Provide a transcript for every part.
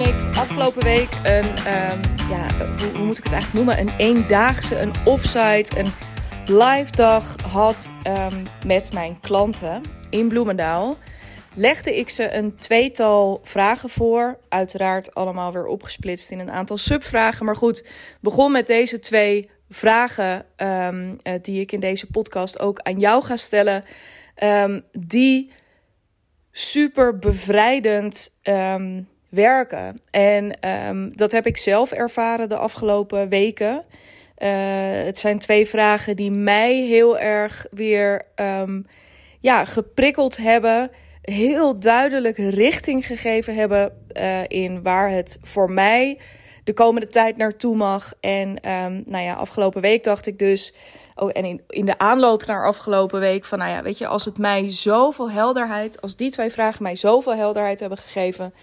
ik afgelopen week een, ehm, ja, hoe, moet ik het eigenlijk noemen? Een eendaagse, een offsite, een live dag had um, met mijn klanten in Bloemendaal. Legde ik ze een tweetal vragen voor. Uiteraard allemaal weer opgesplitst in een aantal subvragen. Maar goed, begon met deze twee vragen um, uh, die ik in deze podcast ook aan jou ga stellen. die super bevrijdend werken. En um, dat heb ik zelf ervaren de afgelopen weken. Uh, het zijn twee vragen die mij heel erg weer um, ja, geprikkeld hebben. Heel duidelijk richting gegeven hebben uh, in waar het voor mij de komende tijd naartoe mag. En um, nou ja, afgelopen week dacht ik dus. Oh, en in, in de aanloop naar afgelopen week van, nou ja, weet je, als het mij zoveel helderheid, als die twee vragen mij zoveel helderheid hebben gegeven,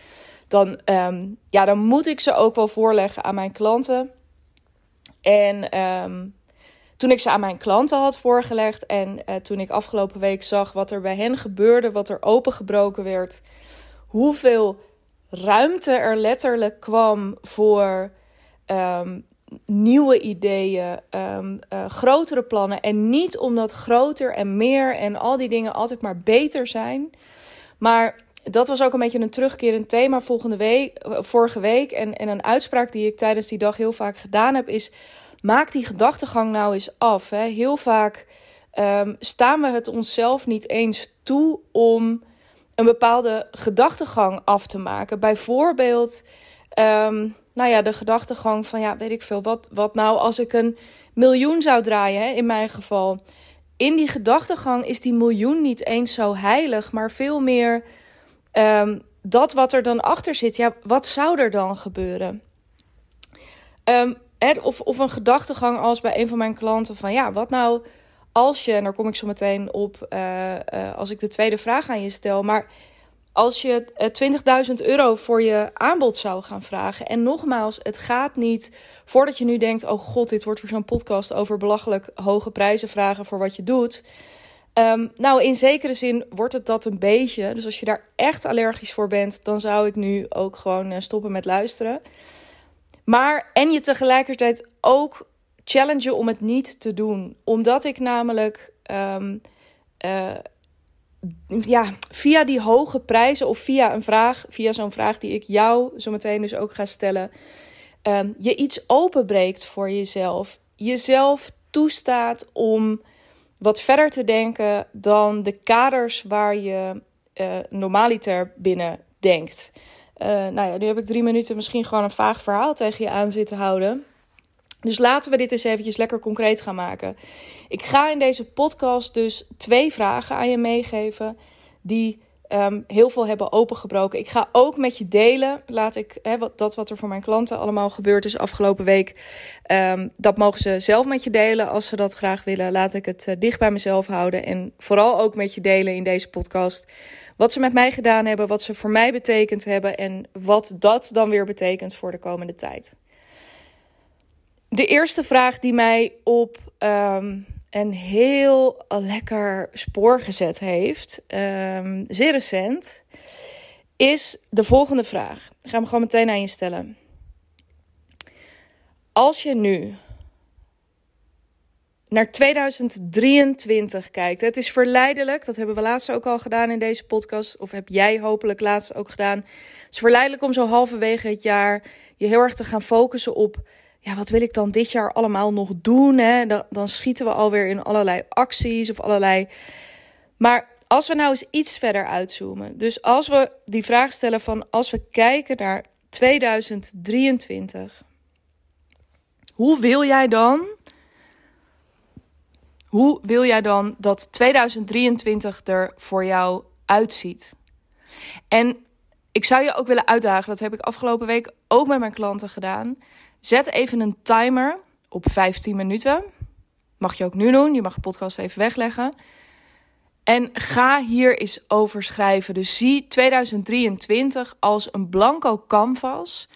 dan, um, ja, dan moet ik ze ook wel voorleggen aan mijn klanten. En um, toen ik ze aan mijn klanten had voorgelegd en uh, toen ik afgelopen week zag wat er bij hen gebeurde, wat er opengebroken werd, hoeveel ruimte er letterlijk kwam voor um, nieuwe ideeën, uh, grotere plannen. En niet omdat groter en meer en al die dingen altijd maar beter zijn. Maar dat was ook een beetje een terugkerend thema volgende week, vorige week. En, en een uitspraak die ik tijdens die dag heel vaak gedaan heb, is: maak die gedachtegang nou eens af. Hè. Heel vaak um, staan we het onszelf niet eens toe om een bepaalde gedachtegang af te maken. Bijvoorbeeld, um, nou ja, de gedachtegang van ja, weet ik veel, wat, wat nou als ik een miljoen zou draaien, hè, in mijn geval. In die gedachtegang is die miljoen niet eens zo heilig, maar veel meer um, dat wat er dan achter zit. Ja, wat zou er dan gebeuren? Um, of, of een gedachtegang als bij een van mijn klanten van ja, wat nou als je, en daar kom ik zo meteen op uh, uh, als ik de tweede vraag aan je stel, maar als je 20.000 eh, euro voor je aanbod zou gaan vragen. En nogmaals, het gaat niet voordat je nu denkt: oh god, dit wordt weer zo'n podcast over belachelijk hoge prijzen vragen voor wat je doet. Um, nou, in zekere zin wordt het dat een beetje. Dus als je daar echt allergisch voor bent, dan zou ik nu ook gewoon stoppen met luisteren. Maar en je tegelijkertijd ook challenge om het niet te doen. Omdat ik namelijk um, uh, ja, via die hoge prijzen of via een vraag, via zo'n vraag die ik jou zo meteen dus ook ga stellen, um, je iets openbreekt voor jezelf. Jezelf toestaat om wat verder te denken dan de kaders waar je uh, normaliter binnen denkt. Uh, nou ja, nu heb ik drie minuten misschien gewoon een vaag verhaal tegen je aan zitten houden. Dus laten we dit eens eventjes lekker concreet gaan maken. Ik ga in deze podcast dus twee vragen aan je meegeven die um, heel veel hebben opengebroken. Ik ga ook met je delen, laat ik wat, dat wat er voor mijn klanten allemaal gebeurd is afgelopen week. Um, dat mogen ze zelf met je delen als ze dat graag willen. Laat ik het uh, dicht bij mezelf houden en vooral ook met je delen in deze podcast. Wat ze met mij gedaan hebben, wat ze voor mij betekend hebben en wat dat dan weer betekent voor de komende tijd. De eerste vraag die mij op um, een heel lekker spoor gezet heeft, um, zeer recent, is de volgende vraag. Ik ga hem gewoon meteen aan je stellen. Als je nu naar 2023 kijkt. Het is verleidelijk, dat hebben we laatst ook al gedaan in deze podcast, of heb jij hopelijk laatst ook gedaan. Het is verleidelijk om zo halverwege het jaar je heel erg te gaan focussen op ja, wat wil ik dan dit jaar allemaal nog doen? Hè? Dan, dan schieten we alweer in allerlei acties of allerlei. Maar als we nou eens iets verder uitzoomen. Dus als we die vraag stellen van als we kijken naar 2023. Hoe wil jij dan? Hoe wil jij dan dat 2023 er voor jou uitziet? En ik zou je ook willen uitdagen, dat heb ik afgelopen week ook met mijn klanten gedaan. Zet even een timer op 15 minuten. Mag je ook nu doen. Je mag de podcast even wegleggen. En ga hier eens over schrijven. Dus zie 2023 als een blanco canvas.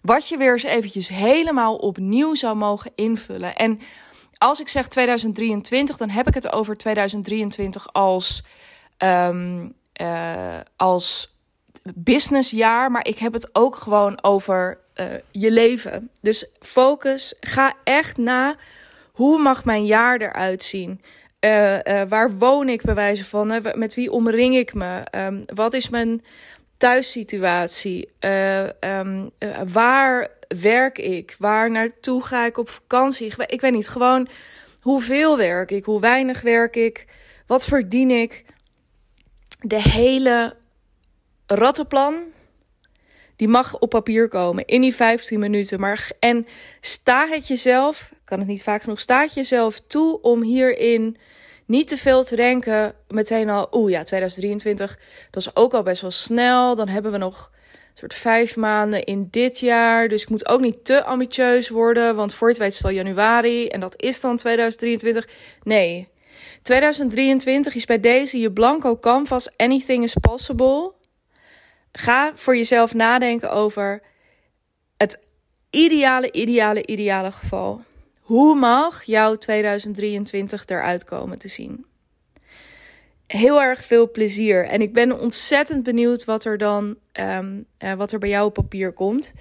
Wat je weer eens eventjes helemaal opnieuw zou mogen invullen. En als ik zeg 2023, dan heb ik het over 2023 als, um, uh, als businessjaar, maar ik heb het ook gewoon over uh, je leven. Dus focus, ga echt na hoe mag mijn jaar eruit zien? Uh, uh, waar woon ik bij wijze van? Met wie omring ik me? Um, wat is mijn thuissituatie? Um, waar werk ik? Waar naartoe ga ik op vakantie? Ik, ik weet niet, gewoon hoeveel werk ik? Hoe weinig werk ik? Wat verdien ik? De hele rattenplan, die mag op papier komen in die 15 minuten. Maar, en sta het jezelf, kan het niet vaak genoeg, sta het jezelf toe om hierin niet te veel te denken. Meteen al, oeh ja, 2023, dat is ook al best wel snel. Dan hebben we nog een soort vijf maanden in dit jaar. Dus ik moet ook niet te ambitieus worden, want voor het weet al januari en dat is dan 2023. Nee, 2023 is bij deze je blanco canvas, anything is possible. Ga voor jezelf nadenken over het ideale, ideale, ideale geval. Hoe mag jouw 2023 eruit komen te zien? Heel erg veel plezier. En ik ben ontzettend benieuwd wat er dan um, uh, wat er bij jou op papier komt.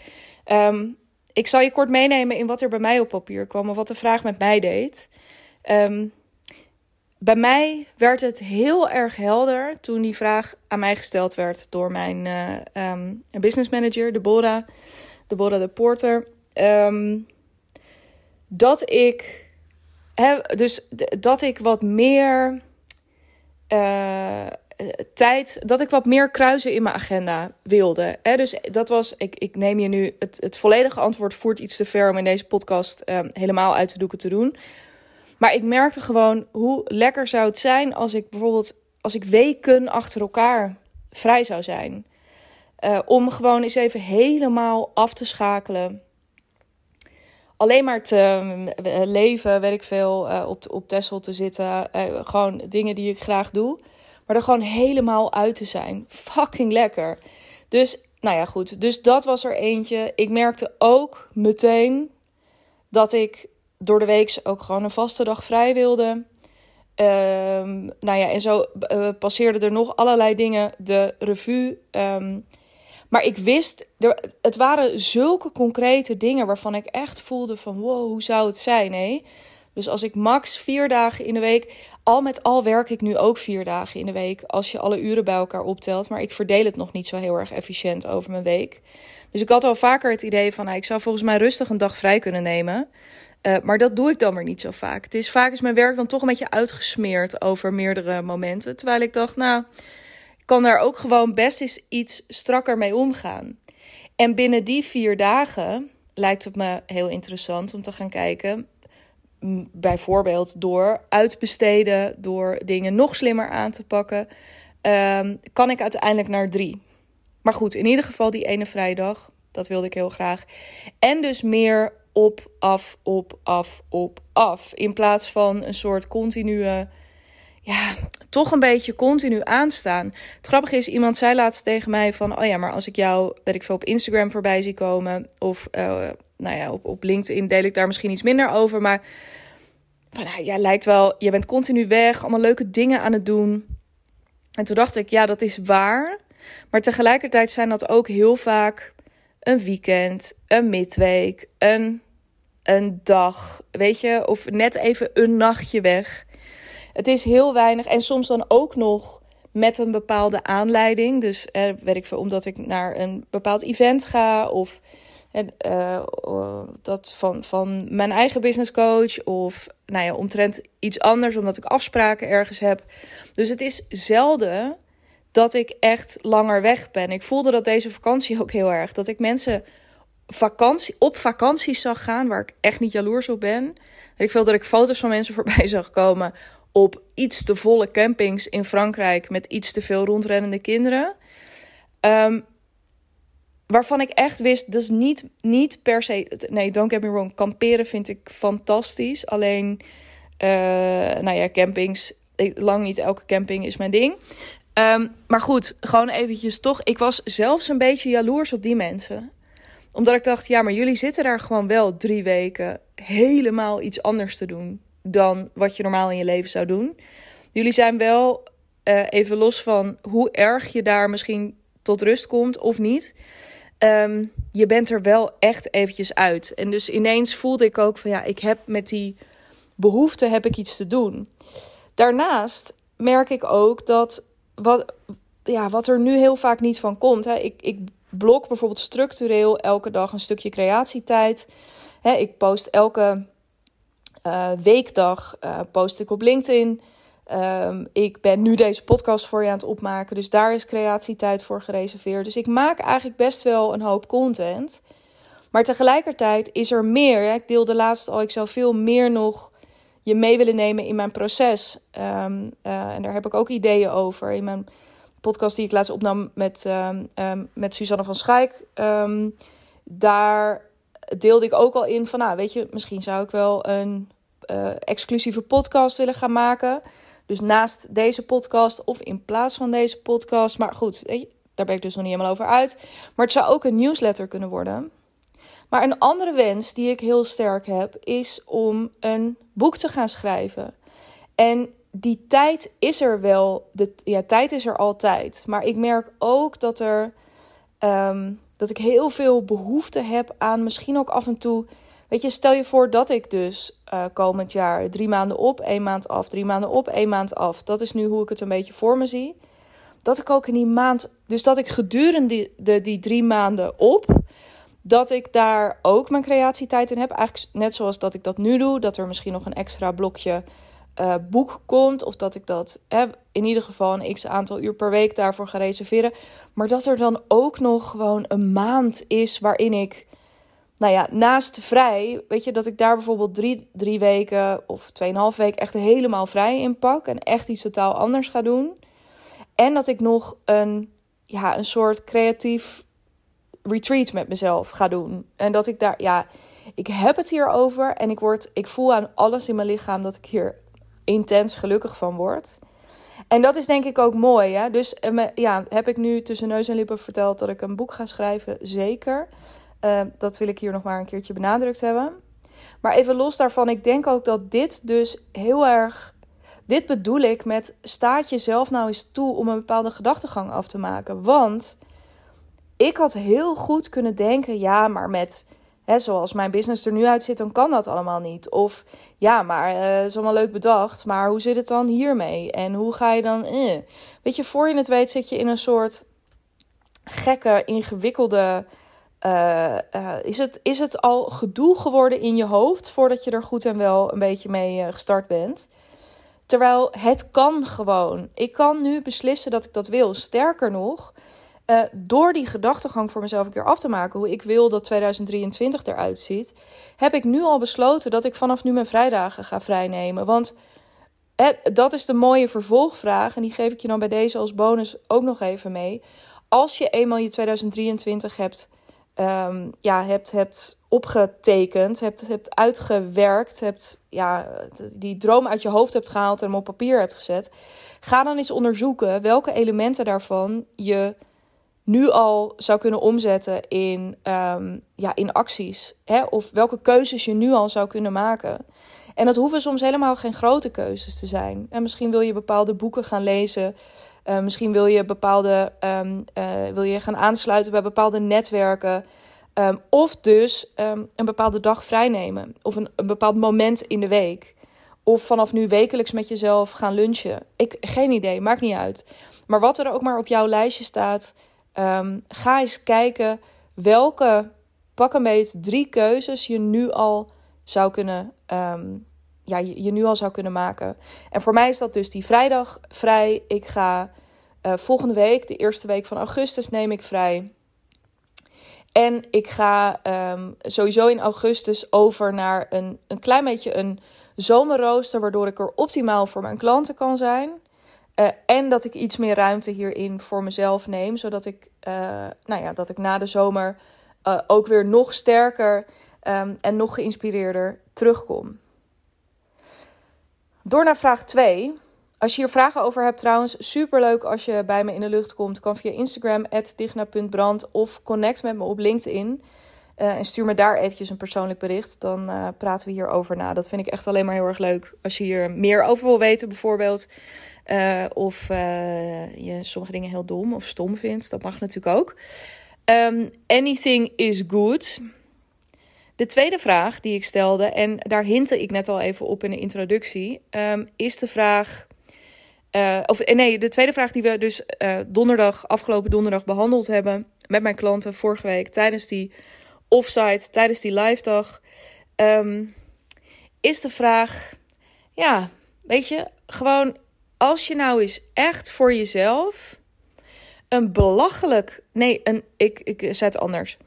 Um, ik zal je kort meenemen in wat er bij mij op papier kwam. Wat de vraag met mij deed. Um, bij mij werd het heel erg helder toen die vraag aan mij gesteld werd door mijn uh, um, business manager, Deborah, Deborah de Porter. Um, dat ik, dus dat ik wat meer uh, tijd, dat ik wat meer kruisen in mijn agenda wilde. Dus dat was, ik, ik neem je nu, het, het volledige antwoord voert iets te ver om in deze podcast um, helemaal uit de doeken te doen. Maar ik merkte gewoon hoe lekker zou het zijn als ik bijvoorbeeld als ik weken achter elkaar vrij zou zijn. Uh, om gewoon eens even helemaal af te schakelen. Alleen maar te uh, leven, weet ik veel, uh, op, op te zitten. gewoon dingen die ik graag doe. Maar er gewoon helemaal uit te zijn. Fucking lekker. Dus, nou ja, goed. Dus dat was er eentje. Ik merkte ook meteen dat ik door de week ook gewoon een vaste dag vrij wilde. Um, nou ja, en zo uh, passeerden er nog allerlei dingen de revue. Um, maar ik wist, er, het waren zulke concrete dingen waarvan ik echt voelde van wow, hoe zou het zijn? Hé? Dus als ik max vier dagen in de week, al met al werk ik nu ook vier dagen in de week, als je alle uren bij elkaar optelt. Maar ik verdeel het nog niet zo heel erg efficiënt over mijn week. Dus ik had al vaker het idee van, nou, ik zou volgens mij rustig een dag vrij kunnen nemen. Uh, maar dat doe ik dan maar niet zo vaak. Het is vaak is mijn werk dan toch een beetje uitgesmeerd over meerdere momenten. Terwijl ik dacht, nou, ik kan daar ook gewoon best eens iets strakker mee omgaan. En binnen die vier dagen lijkt het me heel interessant om te gaan kijken. Bijvoorbeeld door uitbesteden, door dingen nog slimmer aan te pakken, um, kan ik uiteindelijk naar drie. Maar goed, in ieder geval die ene vrijdag, dat wilde ik heel graag. En dus meer op, af, op, af, op, af. In plaats van een soort continue, ja, toch een beetje continu aanstaan. Het grappige is, iemand zei laatst tegen mij van, oh ja, maar als ik jou, weet ik veel, op Instagram voorbij zie komen, of uh, nou ja, op, op LinkedIn deel ik daar misschien iets minder over, maar van, nou, jij lijkt wel, je bent continu weg, allemaal leuke dingen aan het doen. En toen dacht ik, ja, dat is waar. Maar tegelijkertijd zijn dat ook heel vaak een weekend, een midweek, een, een dag, weet je, of net even een nachtje weg. Het is heel weinig en soms dan ook nog met een bepaalde aanleiding. Dus eh, weet ik veel, omdat ik naar een bepaald event ga of uh, dat van, van mijn eigen business coach of nou ja, omtrent iets anders omdat ik afspraken ergens heb. Dus het is zelden dat ik echt langer weg ben. Ik voelde dat deze vakantie ook heel erg. Dat ik mensen vakantie, op vakanties zag gaan waar ik echt niet jaloers op ben. ik veel dat ik foto's van mensen voorbij zag komen op iets te volle campings in Frankrijk met iets te veel rondrennende kinderen. Um, waarvan ik echt wist, dus niet, niet per se. Nee, don't get me wrong. Kamperen vind ik fantastisch. Alleen, uh, nou ja, campings. Lang niet elke camping is mijn ding. Um, maar goed, gewoon eventjes toch. Ik was zelfs een beetje jaloers op die mensen. Omdat ik dacht, ja, maar jullie zitten daar gewoon wel drie weken helemaal iets anders te doen dan wat je normaal in je leven zou doen. Jullie zijn wel uh, even los van hoe erg je daar misschien tot rust komt of niet. Ehm, je bent er wel echt eventjes uit. En dus ineens voelde ik ook van ja, ik heb met die behoefte heb ik iets te doen. Daarnaast merk ik ook dat wat, ja, wat er nu heel vaak niet van komt. Hè. Ik, ik blok bijvoorbeeld structureel elke dag een stukje creatietijd. Hè, ik post elke uh, weekdag uh, post ik op LinkedIn. Um, ik ben nu deze podcast voor je aan het opmaken. Dus daar is creatietijd voor gereserveerd. Dus ik maak eigenlijk best wel een hoop content. Maar tegelijkertijd is er meer. Ik deelde laatst al, ik zou veel meer nog je mee willen nemen in mijn proces. Um, uh, en daar heb ik ook ideeën over. In mijn podcast die ik laatst opnam met, um, met Suzanne van Schaik. daar deelde ik ook al in van, nou weet je, misschien zou ik wel een uh, exclusieve podcast willen gaan maken. Dus naast deze podcast of in plaats van deze podcast. Maar goed, daar ben ik dus nog niet helemaal over uit. Maar het zou ook een newsletter kunnen worden. Maar een andere wens die ik heel sterk heb, is om een boek te gaan schrijven. En die tijd is er wel. De, ja, tijd is er altijd. Maar ik merk ook dat er. Ehm, dat ik heel veel behoefte heb aan misschien ook af en toe Weet je, stel je voor dat ik dus uh, komend jaar drie maanden op, één maand af, drie maanden op, één maand af. Dat is nu hoe ik het een beetje voor me zie. Dat ik ook in die maand, dus dat ik gedurende de, die drie maanden op, dat ik daar ook mijn creatietijd in heb. Eigenlijk net zoals dat ik dat nu doe, dat er misschien nog een extra blokje uh, boek komt. Of dat ik dat in ieder geval een x aantal uur per week daarvoor ga reserveren. Maar dat er dan ook nog gewoon een maand is waarin ik nou ja, naast vrij, weet je, dat ik daar bijvoorbeeld drie, drie weken of tweeënhalf weken echt helemaal vrij in pak. En echt iets totaal anders ga doen. En dat ik nog een, ja, een soort creatief retreat met mezelf ga doen. En dat ik daar, ja, ik heb het hier over en ik, word, ik voel aan alles in mijn lichaam dat ik hier intens gelukkig van word. En dat is denk ik ook mooi. Hè? Dus eh, ja, heb ik nu tussen neus en lippen verteld dat ik een boek ga schrijven? Zeker. Uh, dat wil ik hier nog maar een keertje benadrukt hebben. Maar even los daarvan, ik denk ook dat dit dus heel erg. Dit bedoel ik met staat jezelf nou eens toe om een bepaalde gedachtegang af te maken. Want ik had heel goed kunnen denken, ja, maar met hè, zoals mijn business er nu uitziet, dan kan dat allemaal niet. Of ja, maar uh, is allemaal leuk bedacht, maar hoe zit het dan hiermee? En hoe ga je dan. Eh. Weet je, voor je het weet zit je in een soort gekke, ingewikkelde uh, uh, is, het, is het al gedoe geworden in je hoofd voordat je er goed en wel een beetje mee gestart bent? Terwijl het kan gewoon. Ik kan nu beslissen dat ik dat wil. Sterker nog, door die gedachtegang voor mezelf een keer af te maken, hoe ik wil dat 2023 eruit ziet, heb ik nu al besloten dat ik vanaf nu mijn vrijdagen ga vrijnemen. Want dat is de mooie vervolgvraag. En die geef ik je dan bij deze als bonus ook nog even mee. Als je eenmaal je 2023 hebt um, ja, hebt, hebt opgetekend, hebt, hebt uitgewerkt, hebt ja, die droom uit je hoofd hebt gehaald en hem op papier hebt gezet. Ga dan eens onderzoeken welke elementen daarvan je nu al zou kunnen omzetten in, um, ja, in acties. Hè? Of welke keuzes je nu al zou kunnen maken. En dat hoeven soms helemaal geen grote keuzes te zijn. En misschien wil je bepaalde boeken gaan lezen. Uh, misschien wil je bepaalde um, uh, wil je gaan aansluiten bij bepaalde netwerken. Um, of dus een bepaalde dag vrijnemen. Of een, een bepaald moment in de week. Of vanaf nu wekelijks met jezelf gaan lunchen. Ik, geen idee, maakt niet uit. Maar wat er ook maar op jouw lijstje staat. Ga eens kijken welke, pak drie keuzes je nu al zou kunnen ja, je, nu al zou kunnen maken. En voor mij is dat dus die vrijdag vrij. Ik ga uh, volgende week, de eerste week van augustus, neem ik vrij. En ik ga um, sowieso in augustus over naar een, een klein beetje een zomerrooster, waardoor ik er optimaal voor mijn klanten kan zijn. Uh, en dat ik iets meer ruimte hierin voor mezelf neem, zodat ik, uh, nou ja, dat ik na de zomer ook weer nog sterker um, en nog geïnspireerder terugkom. Door naar vraag 2. Als je hier vragen over hebt trouwens, superleuk als je bij me in de lucht komt. Kan via Instagram, digna.brand of connect met me op LinkedIn. En stuur me daar eventjes een persoonlijk bericht. Dan praten we hierover na. Dat vind ik echt alleen maar heel erg leuk. Als je hier meer over wil weten bijvoorbeeld. Uh, of uh, je sommige dingen heel dom of stom vindt. Dat mag natuurlijk ook. Um, anything is good. De tweede vraag die ik stelde, en daar hintte ik net al even op in de introductie, um, is de vraag. Uh, of nee, de tweede vraag die we dus donderdag, afgelopen donderdag behandeld hebben met mijn klanten vorige week tijdens die offsite, tijdens die live dag, um, is de vraag: ja, weet je, gewoon als je nou eens echt voor jezelf een belachelijk, nee, een, ik, ik zet anders,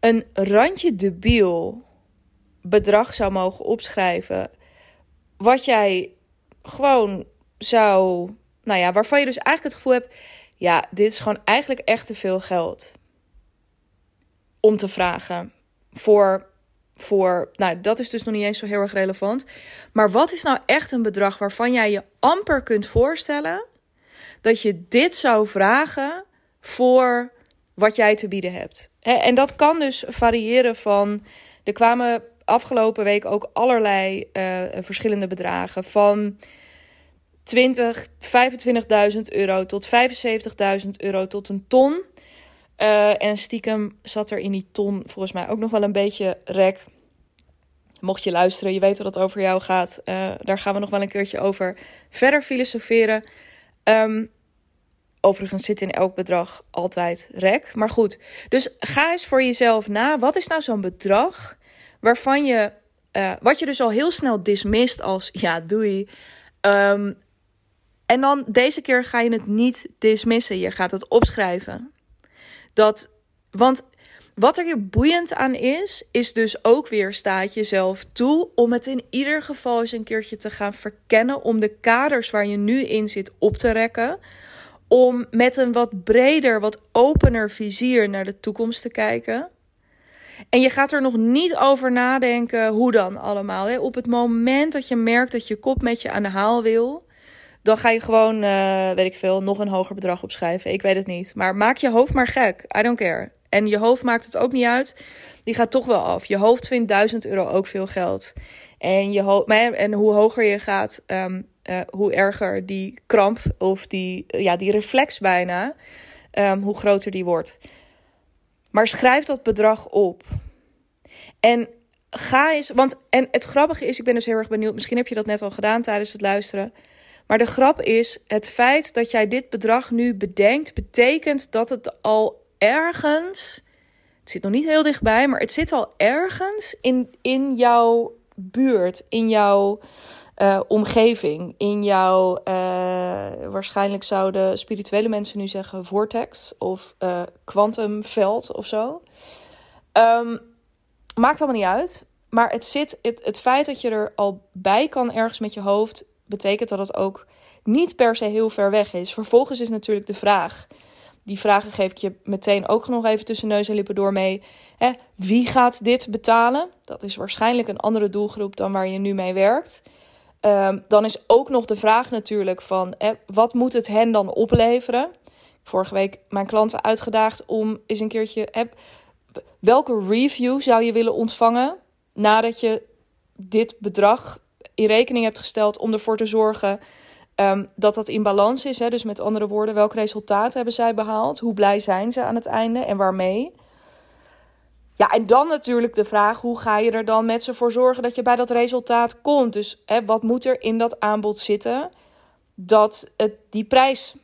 een randje debiel bedrag zou mogen opschrijven, wat jij gewoon zou, nou ja, waarvan je dus eigenlijk het gevoel hebt, ja, dit is gewoon eigenlijk echt te veel geld om te vragen voor voor, nou dat is dus nog niet eens zo heel erg relevant. Maar wat is nou echt een bedrag waarvan jij je amper kunt voorstellen dat je dit zou vragen voor wat jij te bieden hebt? En dat kan dus variëren van, er kwamen afgelopen week ook allerlei uh, verschillende bedragen van 20, 25.000 euro tot 75.000 euro tot een ton. Uh, en stiekem zat er in die ton volgens mij ook nog wel een beetje rek. Mocht je luisteren, je weet dat het over jou gaat. Uh, daar gaan we nog wel een keertje over verder filosoferen. Um, overigens zit in elk bedrag altijd rek. Maar goed, dus ga eens voor jezelf na. Wat is nou zo'n bedrag waarvan je... Uh, wat je dus al heel snel dismist als ja, doei. Um, en dan deze keer ga je het niet dismissen. Je gaat het opschrijven. Dat, want wat er hier boeiend aan is, is dus ook weer staat jezelf toe om het in ieder geval eens een keertje te gaan verkennen, om de kaders waar je nu in zit op te rekken, om met een wat breder, wat opener vizier naar de toekomst te kijken. En je gaat er nog niet over nadenken hoe dan allemaal. Hè? Op het moment dat je merkt dat je kop met je aan de haal wil, dan ga je gewoon, uh, weet ik veel, nog een hoger bedrag opschrijven. Ik weet het niet. Maar maak je hoofd maar gek. I don't care. En je hoofd maakt het ook niet uit. Die gaat toch wel af. Je hoofd vindt 1000 euro ook veel geld. En, je hoofd, en hoe hoger je gaat, um, uh, hoe erger die kramp of die, ja, die reflex bijna, um, hoe groter die wordt. Maar schrijf dat bedrag op. En ga eens, want en het grappige is, ik ben dus heel erg benieuwd, misschien heb je dat net al gedaan tijdens het luisteren. Maar de grap is, het feit dat jij dit bedrag nu bedenkt, betekent dat het al ergens, het zit nog niet heel dichtbij, maar het zit al ergens in, in jouw buurt, in jouw uh, omgeving, in jouw, uh, waarschijnlijk zouden spirituele mensen nu zeggen vortex of kwantumveld uh, of zo. Um, maakt allemaal niet uit. Maar het, zit, het, het feit dat je er al bij kan ergens met je hoofd, betekent dat het ook niet per se heel ver weg is. Vervolgens is natuurlijk de vraag. Die vragen geef ik je meteen ook nog even tussen neus en lippen door mee. Hè, wie gaat dit betalen? Dat is waarschijnlijk een andere doelgroep dan waar je nu mee werkt. Um, dan is ook nog de vraag natuurlijk van hè, wat moet het hen dan opleveren? Vorige week mijn klanten uitgedaagd om eens een keertje. Hè, welke review zou je willen ontvangen nadat je dit bedrag in rekening hebt gesteld om ervoor te zorgen um, dat dat in balans is. Hè? Dus met andere woorden, welk resultaat hebben zij behaald? Hoe blij zijn ze aan het einde en waarmee? Ja, en dan natuurlijk de vraag: hoe ga je er dan met ze voor zorgen dat je bij dat resultaat komt? Dus hè, wat moet er in dat aanbod zitten dat het die prijs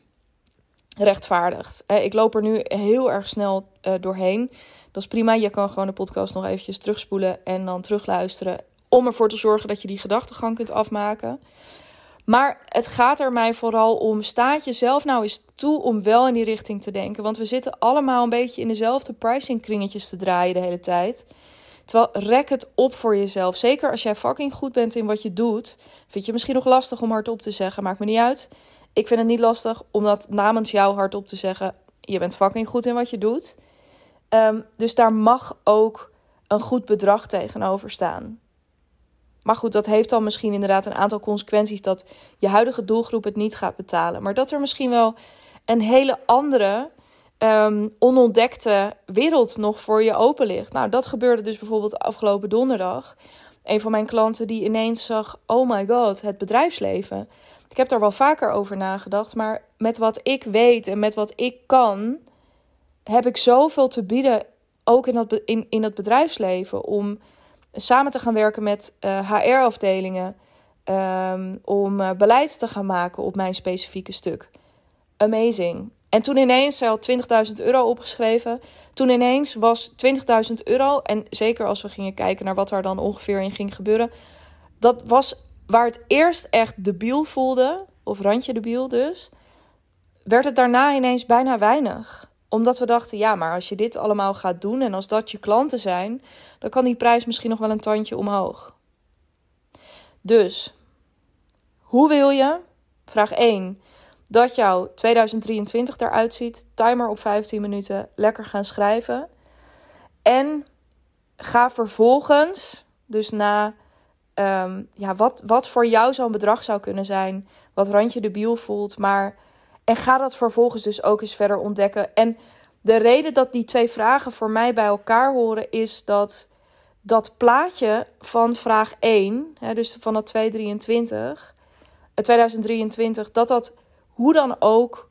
rechtvaardigt? Ik loop er nu heel erg snel uh, doorheen. Dat is prima. Je kan gewoon de podcast nog eventjes terugspoelen en dan terugluisteren om ervoor te zorgen dat je die gedachtegang kunt afmaken. Maar het gaat er mij vooral om, staat jezelf nou eens toe om wel in die richting te denken. Want we zitten allemaal een beetje in dezelfde pricing kringetjes te draaien de hele tijd. Terwijl rek het op voor jezelf. Zeker als jij fucking goed bent in wat je doet. Vind je misschien nog lastig om hardop te zeggen. Maakt me niet uit. Ik vind het niet lastig om dat namens jou hardop te zeggen. Je bent fucking goed in wat je doet. Um, dus daar mag ook een goed bedrag tegenover staan. Maar goed, dat heeft dan misschien inderdaad een aantal consequenties dat je huidige doelgroep het niet gaat betalen. Maar dat er misschien wel een hele andere um, onontdekte wereld nog voor je open ligt. Nou, dat gebeurde dus bijvoorbeeld afgelopen donderdag. een van mijn klanten die ineens zag: oh my god, het bedrijfsleven. Ik heb daar wel vaker over nagedacht, maar met wat ik weet en met wat ik kan, heb ik zoveel te bieden, ook in, dat, in, in het bedrijfsleven, om samen te gaan werken met HR-afdelingen, eh, ehm, om uh, beleid te gaan maken op mijn specifieke stuk. Amazing. En toen ineens, zij had 20.000 euro opgeschreven. Toen ineens was 20.000 euro, en zeker als we gingen kijken naar wat daar dan ongeveer in ging gebeuren, dat was waar het eerst echt debiel voelde, of randje debiel dus, werd het daarna ineens bijna weinig. Omdat we dachten, ja, maar als je dit allemaal gaat doen en als dat je klanten zijn, dan kan die prijs misschien nog wel een tandje omhoog. Dus, hoe wil je? Vraag 1 dat jouw 2023 eruit ziet. Timer op 15 minuten. Lekker gaan schrijven. En ga vervolgens, dus na ehm, ja, wat, wat voor jou zo'n bedrag zou kunnen zijn. Wat randje de biel voelt. Maar. En ga dat vervolgens dus ook eens verder ontdekken. En de reden dat die twee vragen voor mij bij elkaar horen, is dat dat plaatje van vraag 1, hè, dus van dat 223, 2023, dat dat hoe dan ook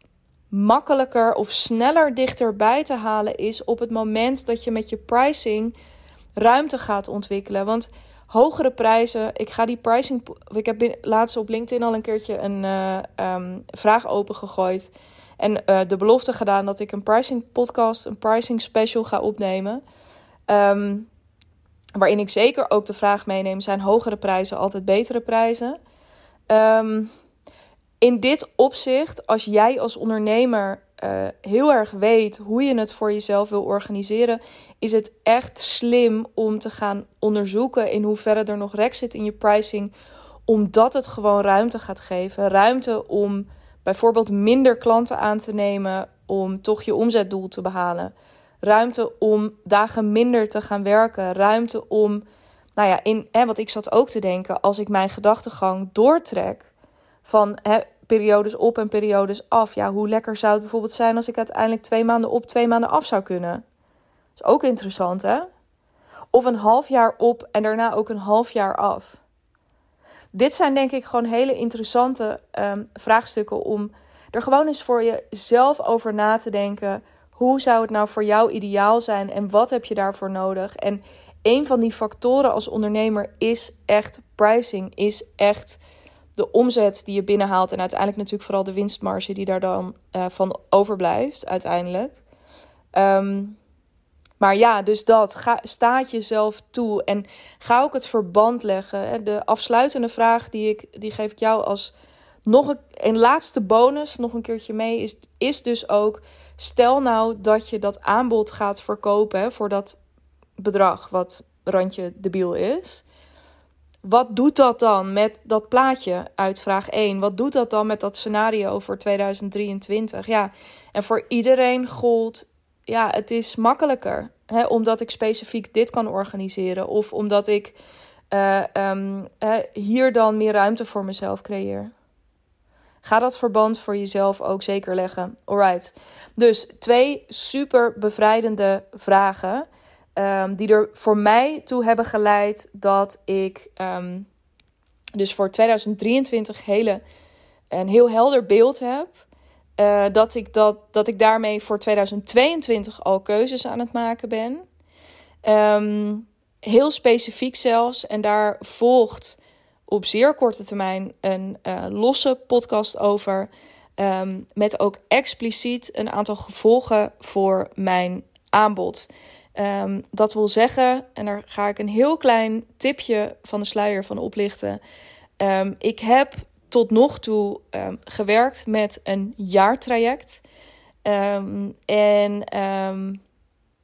makkelijker of sneller dichterbij te halen is op het moment dat je met je pricing ruimte gaat ontwikkelen. Want hogere prijzen, ik ga die pricing. Ik heb laatst op LinkedIn al een keertje een uh, um, vraag opengegooid. En uh, de belofte gedaan dat ik een pricing podcast, een pricing special ga opnemen. Um, waarin ik zeker ook de vraag meeneem: zijn hogere prijzen altijd betere prijzen? Um, in dit opzicht, als jij als ondernemer uh, heel erg weet hoe je het voor jezelf wil organiseren, is het echt slim om te gaan onderzoeken in hoeverre er nog rek zit in je pricing, omdat het gewoon ruimte gaat geven. Ruimte om bijvoorbeeld minder klanten aan te nemen om toch je omzetdoel te behalen. Ruimte om dagen minder te gaan werken. Ruimte om, nou ja, in, hè, wat ik zat ook te denken, als ik mijn gedachtegang doortrek van hè, periodes op en periodes af. Ja, hoe lekker zou het bijvoorbeeld zijn als ik uiteindelijk twee maanden op, twee maanden af zou kunnen? Dat is ook interessant, hè? Of een half jaar op en daarna ook een half jaar af. Dit zijn denk ik gewoon hele interessante ehm, vraagstukken om er gewoon eens voor jezelf over na te denken. Hoe zou het nou voor jou ideaal zijn en wat heb je daarvoor nodig? En een van die factoren als ondernemer is echt pricing, is echt de omzet die je binnenhaalt en uiteindelijk natuurlijk vooral de winstmarge die daar dan uh, van overblijft uiteindelijk. Ehm, maar ja, dus dat. Ga, staat jezelf toe en ga ook het verband leggen. De afsluitende vraag die, ik, die geef ik jou als nog een, een laatste bonus, nog een keertje mee, is, is dus ook... Stel nou dat je dat aanbod gaat verkopen voor dat bedrag wat randje debiel is wat doet dat dan met dat plaatje uit vraag 1? Wat doet dat dan met dat scenario voor 2023? Ja, en voor iedereen gold, ja, het is makkelijker. Hè, omdat ik specifiek dit kan organiseren. Of omdat ik uh, um, hier dan meer ruimte voor mezelf creëer. Ga dat verband voor jezelf ook zeker leggen. Alright. Dus twee super bevrijdende vragen. Um, die er voor mij toe hebben geleid dat ik um, dus voor 2023 hele, een heel helder beeld heb. Uh, dat, ik dat, dat ik daarmee voor 2022 al keuzes aan het maken ben. Um, heel specifiek zelfs. En daar volgt op zeer korte termijn een uh, losse podcast over. Met ook expliciet een aantal gevolgen voor mijn aanbod. Um, dat wil zeggen, en daar ga ik een heel klein tipje van de sluier van oplichten. Um, ik heb tot nog toe um, gewerkt met een jaartraject. en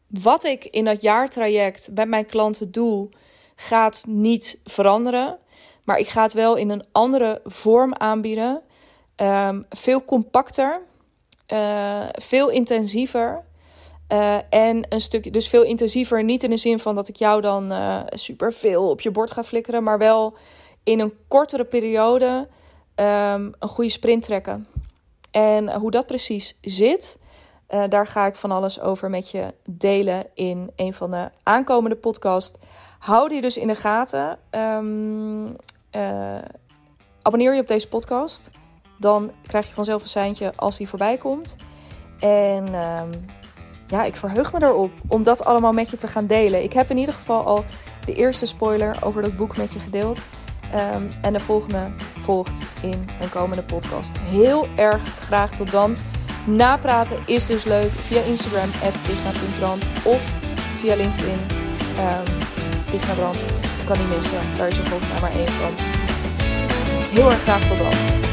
wat ik in dat jaartraject bij mijn klanten doe, gaat niet veranderen. Maar ik ga het wel in een andere vorm aanbieden. veel compacter, uh, veel intensiever. Uh, en een stukje, dus veel intensiever. Niet in de zin van dat ik jou dan uh, super veel op je bord ga flikkeren, maar wel in een kortere periode um, een goede sprint trekken. En hoe dat precies zit, uh, daar ga ik van alles over met je delen in een van de aankomende podcasts. hou die dus in de gaten. Ehm, eh, abonneer je op deze podcast. Dan krijg je vanzelf een seintje als die voorbij komt. En ehm, ja, ik verheug me erop om dat allemaal met je te gaan delen. Ik heb in ieder geval al de eerste spoiler over dat boek met je gedeeld. Ehm, en de volgende volgt in een komende podcast. Heel erg graag tot dan. Napraten is dus leuk via Instagram, @vigna.brand of via LinkedIn. Um, Vigna Brand kan niet missen. Daar is er volgens mij maar één van. Heel erg graag tot dan.